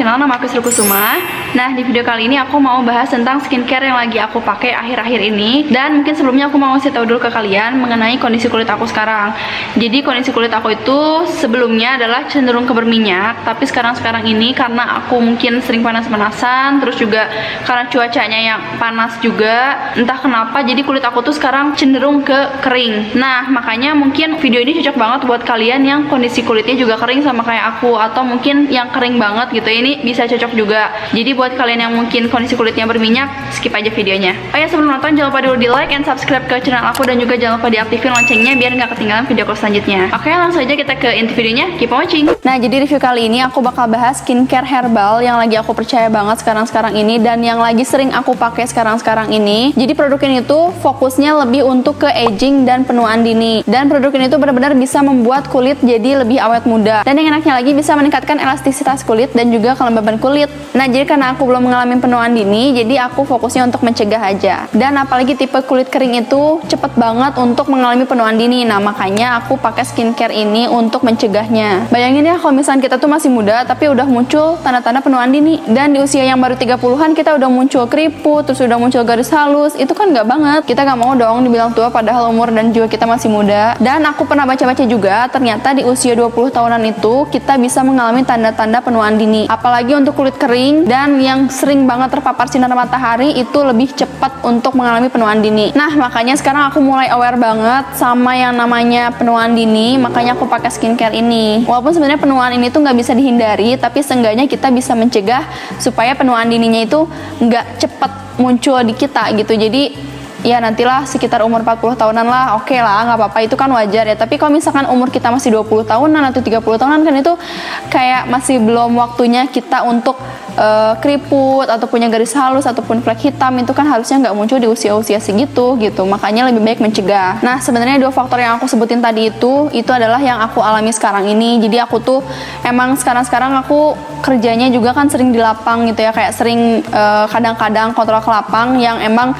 channel, nama aku Kusuma. Nah, di video kali ini aku mau bahas tentang skincare yang lagi aku pakai akhir-akhir ini. Dan mungkin sebelumnya aku mau kasih tahu dulu ke kalian mengenai kondisi kulit aku sekarang. Jadi kondisi kulit aku itu sebelumnya adalah cenderung ke berminyak. Tapi sekarang-sekarang ini karena aku mungkin sering panas-panasan Terus juga karena cuacanya yang panas juga Entah kenapa, jadi kulit aku tuh sekarang cenderung ke kering. Nah, makanya mungkin video ini cocok banget buat kalian yang kondisi kulitnya juga kering sama kayak aku Atau mungkin yang kering banget gitu. Ini bisa cocok juga. Jadi buat kalian yang mungkin kondisi kulitnya berminyak skip aja videonya. Oh ya sebelum nonton jangan lupa dulu di like and subscribe ke channel aku dan juga jangan lupa diaktifin loncengnya biar nggak ketinggalan video aku selanjutnya. Oke langsung aja kita ke inti videonya. Keep watching. Nah jadi review kali ini aku bakal bahas skincare herbal yang lagi aku percaya banget sekarang-sekarang ini dan yang lagi sering aku pakai sekarang-sekarang ini. Jadi produk ini tuh fokusnya lebih untuk ke aging dan penuaan dini. Dan produk ini tuh benar-benar bisa membuat kulit jadi lebih awet muda. Dan yang enaknya lagi bisa meningkatkan elastisitas kulit dan juga kelembaban kulit. Nah, jadi karena aku belum mengalami penuaan dini, jadi aku fokusnya untuk mencegah aja. Dan apalagi tipe kulit kering itu cepet banget untuk mengalami penuaan dini. Nah, makanya aku pakai skincare ini untuk mencegahnya. Bayangin ya kalau misalnya kita tuh masih muda tapi udah muncul tanda-tanda penuaan dini dan di usia yang baru 30-an kita udah muncul keriput, terus udah muncul garis halus, itu kan nggak banget. Kita nggak mau dong dibilang tua padahal umur dan juga kita masih muda. Dan aku pernah baca-baca juga, ternyata di usia 20 tahunan itu kita bisa mengalami tanda-tanda penuaan dini. Apalagi untuk kulit kering dan yang sering banget terpapar sinar matahari itu lebih cepat untuk mengalami penuaan dini. Nah, makanya sekarang aku mulai aware banget sama yang namanya penuaan dini, makanya aku pakai skincare ini. Walaupun sebenarnya penuaan ini tuh nggak bisa dihindari, tapi seenggaknya kita bisa mencegah supaya penuaan dininya itu nggak cepat muncul di kita gitu. Jadi ya nantilah sekitar umur 40 tahunan lah. Oke okay lah nggak apa-apa. Itu kan wajar ya. Tapi kalau misalkan umur kita masih 20 tahunan atau 30 tahunan kan itu kayak masih belum waktunya kita untuk uh, keriput atau punya garis halus ataupun flek hitam itu kan harusnya nggak muncul di usia-usia segitu gitu. Makanya lebih baik mencegah. Nah sebenarnya dua faktor yang aku sebutin tadi itu itu adalah yang aku alami sekarang ini. Jadi aku tuh emang sekarang-sekarang aku kerjanya juga kan sering di lapang gitu ya. Kayak sering eh, kadang-kadang uh, kontrol ke lapang yang emang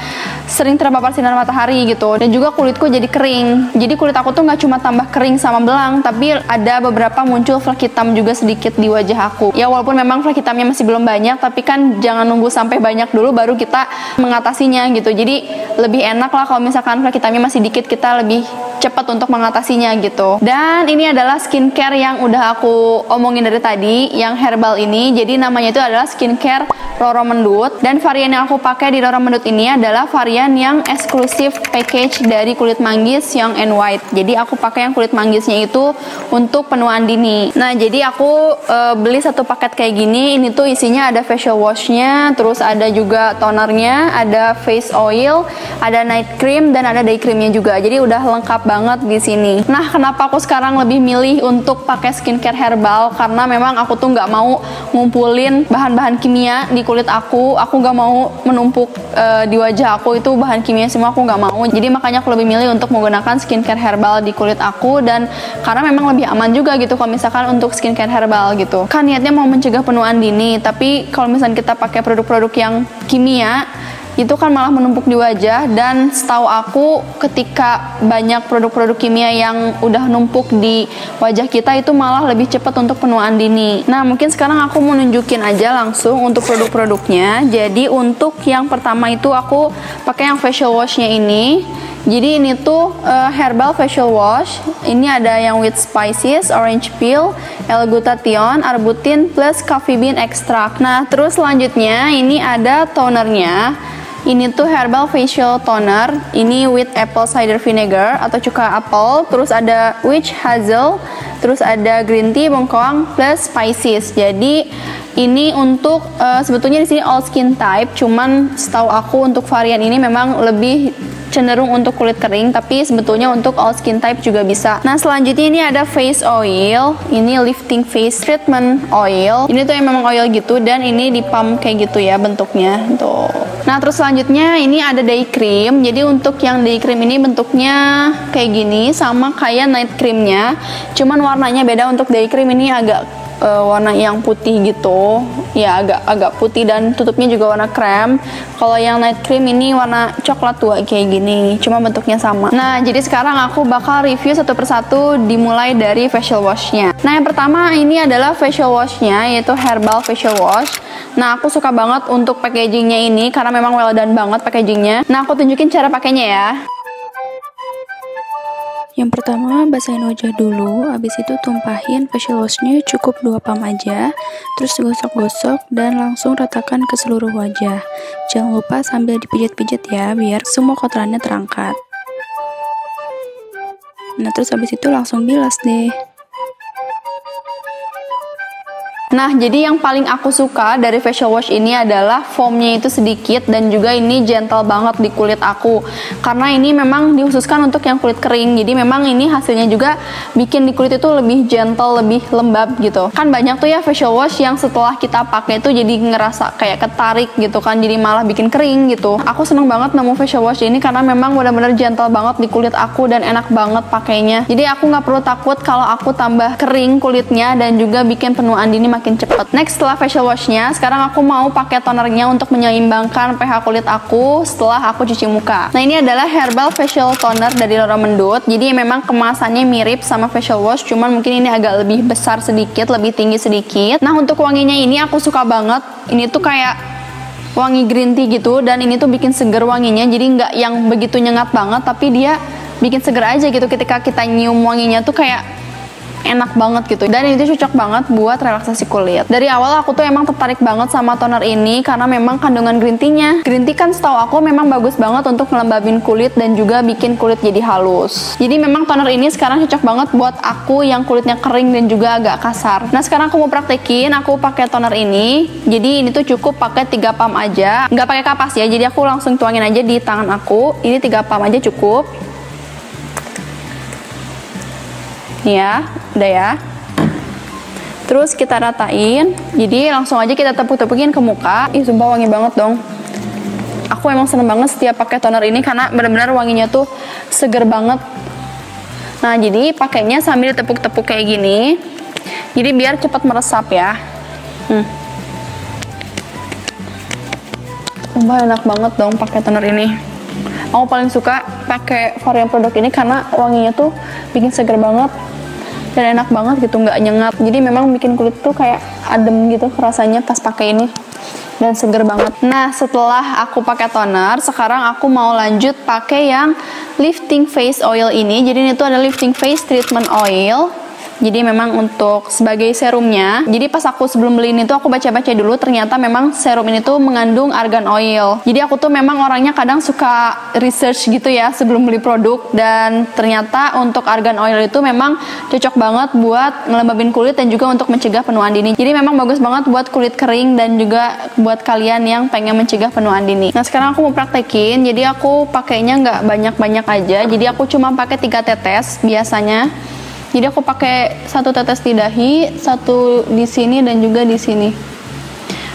sering terpapar sinar matahari gitu. Dan juga kulitku jadi kering. Jadi kulit aku tuh nggak cuma tambah kering sama belang tapi ada beberapa muncul flek hitam juga sedikit di wajah aku. Ya walaupun memang flek hitamnya masih belum banyak tapi kan jangan nunggu sampai banyak dulu baru kita mengatasinya gitu. Jadi lebih enak lah kalau misalkan flek hitamnya masih dikit kita lebih cepat untuk mengatasinya gitu. Dan ini adalah skincare yang udah aku omongin dari tadi, yang herbal ini. Jadi namanya itu adalah skincare Roro Mendut. Dan varian yang aku pakai di Roro Mendut ini adalah varian yang eksklusif package dari kulit manggis yang and white. Jadi aku pakai yang kulit manggisnya itu untuk penuaan dini. Nah, jadi aku e, beli satu paket kayak gini. Ini tuh isinya ada facial washnya, terus ada juga tonernya, ada face oil, ada night cream dan ada day creamnya juga. Jadi udah lengkap banget di sini. Nah, kenapa aku sekarang lebih milih untuk pakai skincare herbal? Karena memang aku tuh nggak mau ngumpulin bahan-bahan kimia di kulit aku aku nggak mau menumpuk uh, di wajah aku itu bahan kimia semua aku nggak mau. Jadi makanya aku lebih milih untuk menggunakan skincare herbal di kulit aku dan karena memang lebih aman juga gitu kalau misalkan untuk skincare herbal gitu. Kan niatnya mau mencegah penuaan dini tapi kalau misalnya kita pakai produk-produk yang kimia itu kan malah menumpuk di wajah dan setahu aku ketika banyak produk-produk kimia yang udah numpuk di wajah kita itu malah lebih cepat untuk penuaan dini. Nah, mungkin sekarang aku mau nunjukin aja langsung untuk produk-produknya. Jadi untuk yang pertama itu aku pakai yang facial washnya ini. Jadi ini tuh uh, herbal facial wash. Ini ada yang with spices, orange peel, L-glutathione, arbutin plus coffee bean extract. Nah, terus selanjutnya ini ada tonernya. Ini tuh herbal facial toner. Ini with apple cider vinegar atau cuka apel. Terus ada witch hazel. Terus ada green tea, bengkoang plus spices. Jadi ini untuk uh, sebetulnya di sini all skin type. Cuman setahu aku untuk varian ini memang lebih cenderung untuk kulit kering tapi sebetulnya untuk all skin type juga bisa nah selanjutnya ini ada face oil ini lifting face treatment oil ini tuh yang memang oil gitu dan ini di pump kayak gitu ya bentuknya tuh nah terus selanjutnya ini ada day cream. Jadi untuk yang day cream ini bentuknya kayak gini sama kayak night creamnya. Cuman warnanya beda. Untuk day cream ini agak uh, warna yang putih gitu. Ya agak agak putih dan tutupnya juga warna krem. Kalau yang night cream ini warna coklat tua kayak gini cuma bentuknya sama. Nah jadi sekarang aku bakal review satu persatu dimulai dari facial washnya. Nah yang pertama ini adalah facial washnya yaitu herbal facial wash. Nah, aku suka banget untuk packagingnya ini karena memang well done banget packagingnya. Nah, aku tunjukin cara pakainya ya. Yang pertama, basahin wajah dulu, habis itu tumpahin facial washnya cukup 2 pump aja, terus gosok-gosok dan langsung ratakan ke seluruh wajah. Jangan lupa sambil dipijat-pijat ya, biar semua kotorannya terangkat. Nah, terus habis itu langsung bilas deh. Nah, jadi yang paling aku suka dari facial wash ini adalah foamnya itu sedikit dan juga ini gentle banget di kulit aku. Karena ini memang dikhususkan untuk yang kulit kering. Jadi memang ini hasilnya juga bikin di kulit itu lebih gentle, lebih lembab gitu. Kan banyak tuh ya facial wash yang setelah kita pakai itu jadi ngerasa kayak ketarik gitu kan, jadi malah bikin kering gitu. Aku seneng banget nemu facial wash ini karena memang benar-benar gentle banget di kulit aku dan enak banget pakainya. Jadi aku nggak perlu takut kalau aku tambah kering kulitnya dan juga bikin penuaan dini makin cepet. Next setelah facial washnya, sekarang aku mau pakai tonernya untuk menyeimbangkan pH kulit aku setelah aku cuci muka. Nah ini adalah herbal facial toner dari Lora Mendut. Jadi memang kemasannya mirip sama facial wash, cuman mungkin ini agak lebih besar sedikit, lebih tinggi sedikit. Nah untuk wanginya ini aku suka banget. Ini tuh kayak wangi green tea gitu dan ini tuh bikin seger wanginya jadi nggak yang begitu nyengat banget tapi dia bikin seger aja gitu ketika kita nyium wanginya tuh kayak enak banget gitu. Dan itu cocok banget buat relaksasi kulit. Dari awal aku tuh emang tertarik banget sama toner ini karena memang kandungan green tea-nya. Green tea kan setahu aku memang bagus banget untuk ngelembabin kulit dan juga bikin kulit jadi halus. Jadi memang toner ini sekarang cocok banget buat aku yang kulitnya kering dan juga agak kasar. Nah sekarang aku mau praktekin aku pakai toner ini. Jadi ini tuh cukup pakai 3 pump aja. Nggak pakai kapas ya jadi aku langsung tuangin aja di tangan aku. Ini 3 pump aja cukup Nih ya, udah ya. Terus kita ratain. Jadi langsung aja kita tepuk-tepukin ke muka. Ih, sumpah wangi banget dong. Aku emang seneng banget setiap pakai toner ini karena benar-benar wanginya tuh seger banget. Nah, jadi pakainya sambil tepuk-tepuk kayak gini. Jadi biar cepat meresap ya. Hmm. Sumpah enak banget dong pakai toner ini aku paling suka pakai varian produk ini karena wanginya tuh bikin seger banget dan enak banget gitu nggak nyengat. Jadi memang bikin kulit tuh kayak adem gitu rasanya pas pakai ini dan seger banget. Nah setelah aku pakai toner sekarang aku mau lanjut pakai yang lifting face oil ini. Jadi ini tuh ada lifting face treatment oil jadi memang untuk sebagai serumnya. Jadi pas aku sebelum beli ini tuh aku baca-baca dulu ternyata memang serum ini tuh mengandung argan oil. Jadi aku tuh memang orangnya kadang suka research gitu ya sebelum beli produk dan ternyata untuk argan oil itu memang cocok banget buat ngelembabin kulit dan juga untuk mencegah penuaan dini. Jadi memang bagus banget buat kulit kering dan juga buat kalian yang pengen mencegah penuaan dini. Nah sekarang aku mau praktekin, jadi aku pakainya nggak banyak-banyak aja. Jadi aku cuma pakai 3 tetes biasanya jadi aku pakai satu tetes di dahi satu di sini dan juga di sini.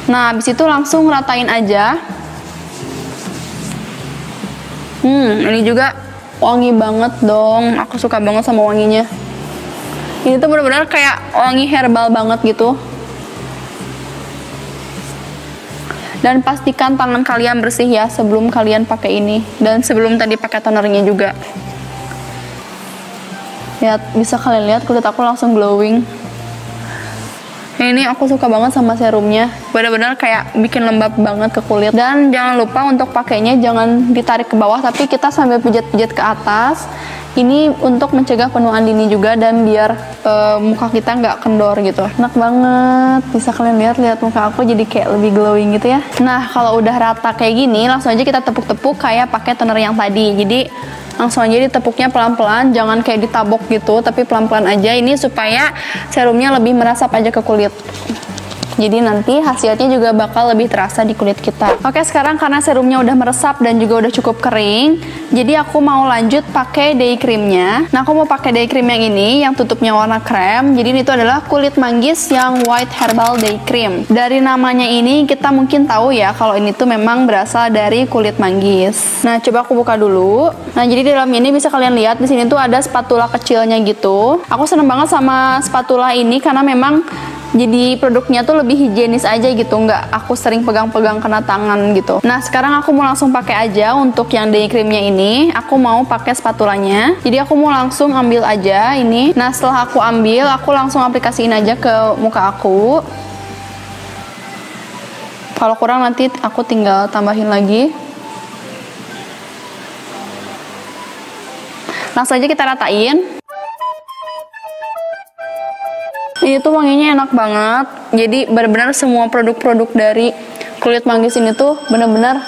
Nah habis itu langsung ratain aja. Hmm ini juga wangi banget dong. Aku suka banget sama wanginya. Ini tuh benar-benar kayak wangi herbal banget gitu. Dan pastikan tangan kalian bersih ya sebelum kalian pakai ini. Dan sebelum tadi pakai tonernya juga lihat bisa kalian lihat kulit aku langsung glowing. Ini aku suka banget sama serumnya benar-benar kayak bikin lembab banget ke kulit. Dan jangan lupa untuk pakainya jangan ditarik ke bawah tapi kita sambil pijat-pijat ke atas. Ini untuk mencegah penuaan dini juga dan biar uh, muka kita nggak kendor gitu. Enak banget. Bisa kalian lihat lihat muka aku jadi kayak lebih glowing gitu ya. Nah kalau udah rata kayak gini langsung aja kita tepuk-tepuk kayak pakai toner yang tadi. Jadi langsung aja ditepuknya pelan-pelan. Jangan kayak ditabok gitu tapi pelan-pelan aja. Ini supaya serumnya lebih merasap aja ke kulit jadi nanti hasilnya juga bakal lebih terasa di kulit kita. Oke sekarang karena serumnya udah meresap dan juga udah cukup kering jadi aku mau lanjut pakai day creamnya. Nah aku mau pakai day cream yang ini yang tutupnya warna krem. Jadi ini tuh adalah kulit manggis yang white herbal day cream. Dari namanya ini kita mungkin tahu ya kalau ini tuh memang berasal dari kulit manggis. Nah coba aku buka dulu. Nah jadi di dalam ini bisa kalian lihat di sini tuh ada spatula kecilnya gitu. Aku seneng banget sama spatula ini karena memang jadi produknya tuh lebih higienis aja gitu nggak aku sering pegang-pegang kena tangan gitu. Nah sekarang aku mau langsung pakai aja untuk yang day creamnya ini. Aku mau pakai spatulanya jadi aku mau langsung ambil aja ini. Nah setelah aku ambil aku langsung aplikasiin aja ke muka aku. Kalau kurang nanti aku tinggal tambahin lagi. Langsung aja kita ratain ini tuh wanginya enak banget. Jadi benar-benar semua produk-produk dari kulit manggis ini tuh benar-benar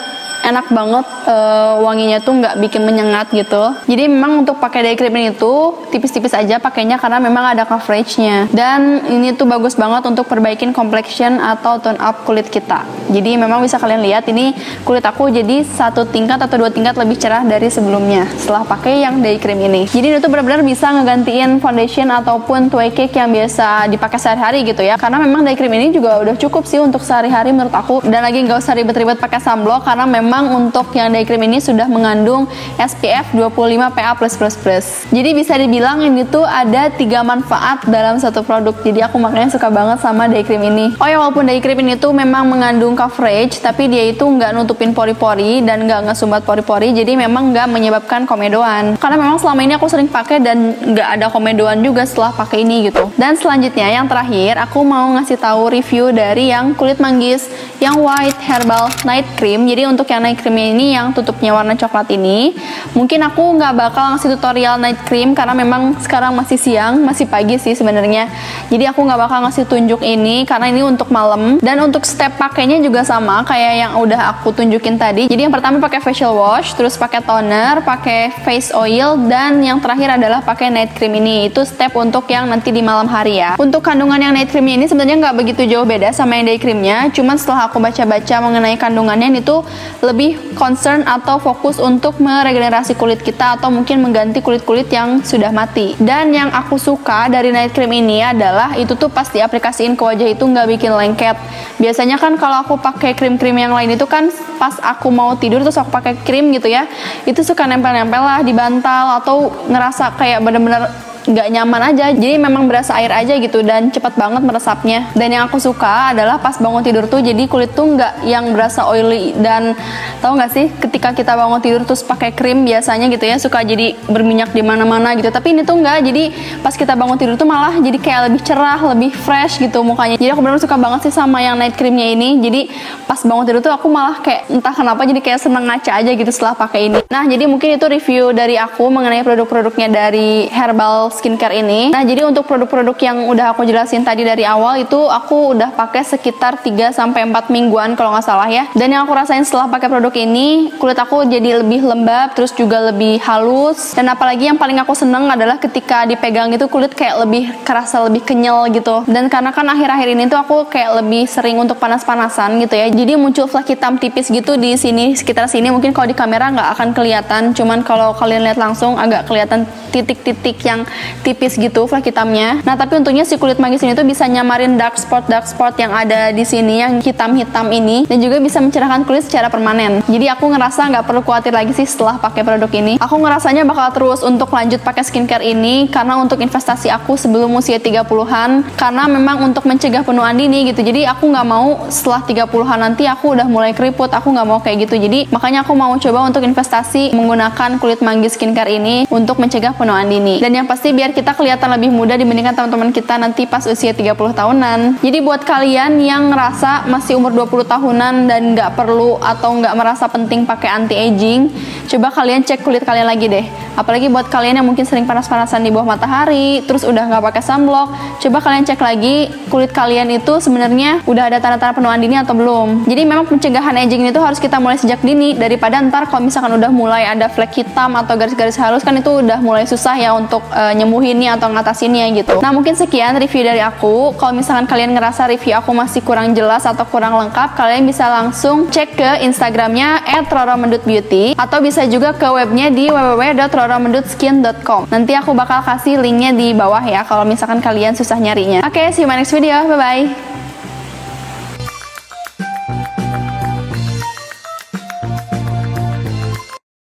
enak banget uh, wanginya tuh nggak bikin menyengat gitu. Jadi memang untuk pakai day cream ini tuh tipis-tipis aja pakainya karena memang ada coveragenya. Dan ini tuh bagus banget untuk perbaikin complexion atau tone up kulit kita. Jadi memang bisa kalian lihat ini kulit aku jadi satu tingkat atau dua tingkat lebih cerah dari sebelumnya setelah pakai yang day cream ini. Jadi ini tuh benar-benar bisa ngegantiin foundation ataupun tway cake yang biasa dipakai sehari-hari gitu ya. Karena memang day cream ini juga udah cukup sih untuk sehari-hari menurut aku. Dan lagi nggak usah ribet-ribet pakai sunblock karena memang memang untuk yang day cream ini sudah mengandung SPF 25 PA+++. Jadi bisa dibilang ini tuh ada tiga manfaat dalam satu produk. Jadi aku makanya suka banget sama day cream ini. Oh ya walaupun day cream ini tuh memang mengandung coverage, tapi dia itu nggak nutupin pori-pori dan nggak ngesumbat pori-pori. Jadi memang nggak menyebabkan komedoan. Karena memang selama ini aku sering pakai dan nggak ada komedoan juga setelah pakai ini gitu. Dan selanjutnya yang terakhir aku mau ngasih tahu review dari yang kulit manggis yang white herbal night cream. Jadi untuk yang night cream ini yang tutupnya warna coklat ini. Mungkin aku nggak bakal ngasih tutorial night cream karena memang sekarang masih siang masih pagi sih sebenarnya. Jadi aku nggak bakal ngasih tunjuk ini karena ini untuk malam. Dan untuk step pakainya juga sama kayak yang udah aku tunjukin tadi. Jadi yang pertama pakai facial wash terus pakai toner pakai face oil dan yang terakhir adalah pakai night cream ini. Itu step untuk yang nanti di malam hari ya. Untuk kandungan yang night cream ini sebenarnya nggak begitu jauh beda sama yang day creamnya. Cuman setelah aku baca-baca mengenai kandungannya itu lebih lebih concern atau fokus untuk meregenerasi kulit kita atau mungkin mengganti kulit-kulit yang sudah mati. Dan yang aku suka dari night cream ini adalah itu tuh pas diaplikasiin ke wajah itu nggak bikin lengket. Biasanya kan kalau aku pakai krim-krim yang lain itu kan pas aku mau tidur terus aku pakai krim gitu ya, itu suka nempel-nempel lah di bantal atau ngerasa kayak bener-bener nggak nyaman aja. Jadi memang berasa air aja gitu dan cepat banget meresapnya. Dan yang aku suka adalah pas bangun tidur tuh jadi kulit tuh nggak yang berasa oily. Dan tahu nggak sih ketika kita bangun tidur terus pakai krim biasanya gitu ya suka jadi berminyak di mana-mana gitu. Tapi ini tuh nggak jadi pas kita bangun tidur tuh malah jadi kayak lebih cerah lebih fresh gitu mukanya. Jadi aku benar suka banget sih sama yang night creamnya ini. Jadi pas bangun tidur tuh aku malah kayak entah kenapa jadi kayak seneng ngaca aja gitu setelah pakai ini. Nah jadi mungkin itu review dari aku mengenai produk-produknya dari herbal skincare ini. Nah, jadi untuk produk-produk yang udah aku jelasin tadi dari awal itu aku udah pakai sekitar 3 sampai 4 mingguan kalau nggak salah ya. Dan yang aku rasain setelah pakai produk ini, kulit aku jadi lebih lembab, terus juga lebih halus. Dan apalagi yang paling aku seneng adalah ketika dipegang itu kulit kayak lebih kerasa lebih kenyal gitu. Dan karena kan akhir-akhir ini tuh aku kayak lebih sering untuk panas-panasan gitu ya. Jadi muncul flek hitam tipis gitu di sini sekitar sini. Mungkin kalau di kamera nggak akan kelihatan, cuman kalau kalian lihat langsung agak kelihatan titik-titik yang tipis gitu flek hitamnya. Nah, tapi untungnya si kulit manggis ini tuh bisa nyamarin dark spot dark spot yang ada di sini yang hitam-hitam ini dan juga bisa mencerahkan kulit secara permanen. Jadi aku ngerasa nggak perlu khawatir lagi sih setelah pakai produk ini. Aku ngerasanya bakal terus untuk lanjut pakai skincare ini karena untuk investasi aku sebelum usia 30-an karena memang untuk mencegah penuaan dini gitu. Jadi aku nggak mau setelah 30-an nanti aku udah mulai keriput, aku nggak mau kayak gitu. Jadi makanya aku mau coba untuk investasi menggunakan kulit manggis skincare ini untuk mencegah penuaan dini. Dan yang pasti biar kita kelihatan lebih muda dibandingkan teman-teman kita nanti pas usia 30 tahunan. Jadi buat kalian yang ngerasa masih umur 20 tahunan dan nggak perlu atau nggak merasa penting pakai anti aging, coba kalian cek kulit kalian lagi deh. Apalagi buat kalian yang mungkin sering panas-panasan di bawah matahari, terus udah nggak pakai sunblock, coba kalian cek lagi kulit kalian itu sebenarnya udah ada tanda-tanda penuaan dini atau belum. Jadi memang pencegahan aging itu harus kita mulai sejak dini daripada ntar kalau misalkan udah mulai ada flek hitam atau garis-garis halus kan itu udah mulai susah ya untuk uh, nyembuhinnya atau ngatasinnya gitu. Nah mungkin sekian review dari aku. Kalau misalkan kalian ngerasa review aku masih kurang jelas atau kurang lengkap, kalian bisa langsung cek ke Instagramnya @roromendutbeauty atau bisa juga ke webnya di www roromendutskin.com. Nanti aku bakal kasih linknya di bawah ya kalau misalkan kalian susah nyarinya. Oke, okay, see you my next video. Bye-bye.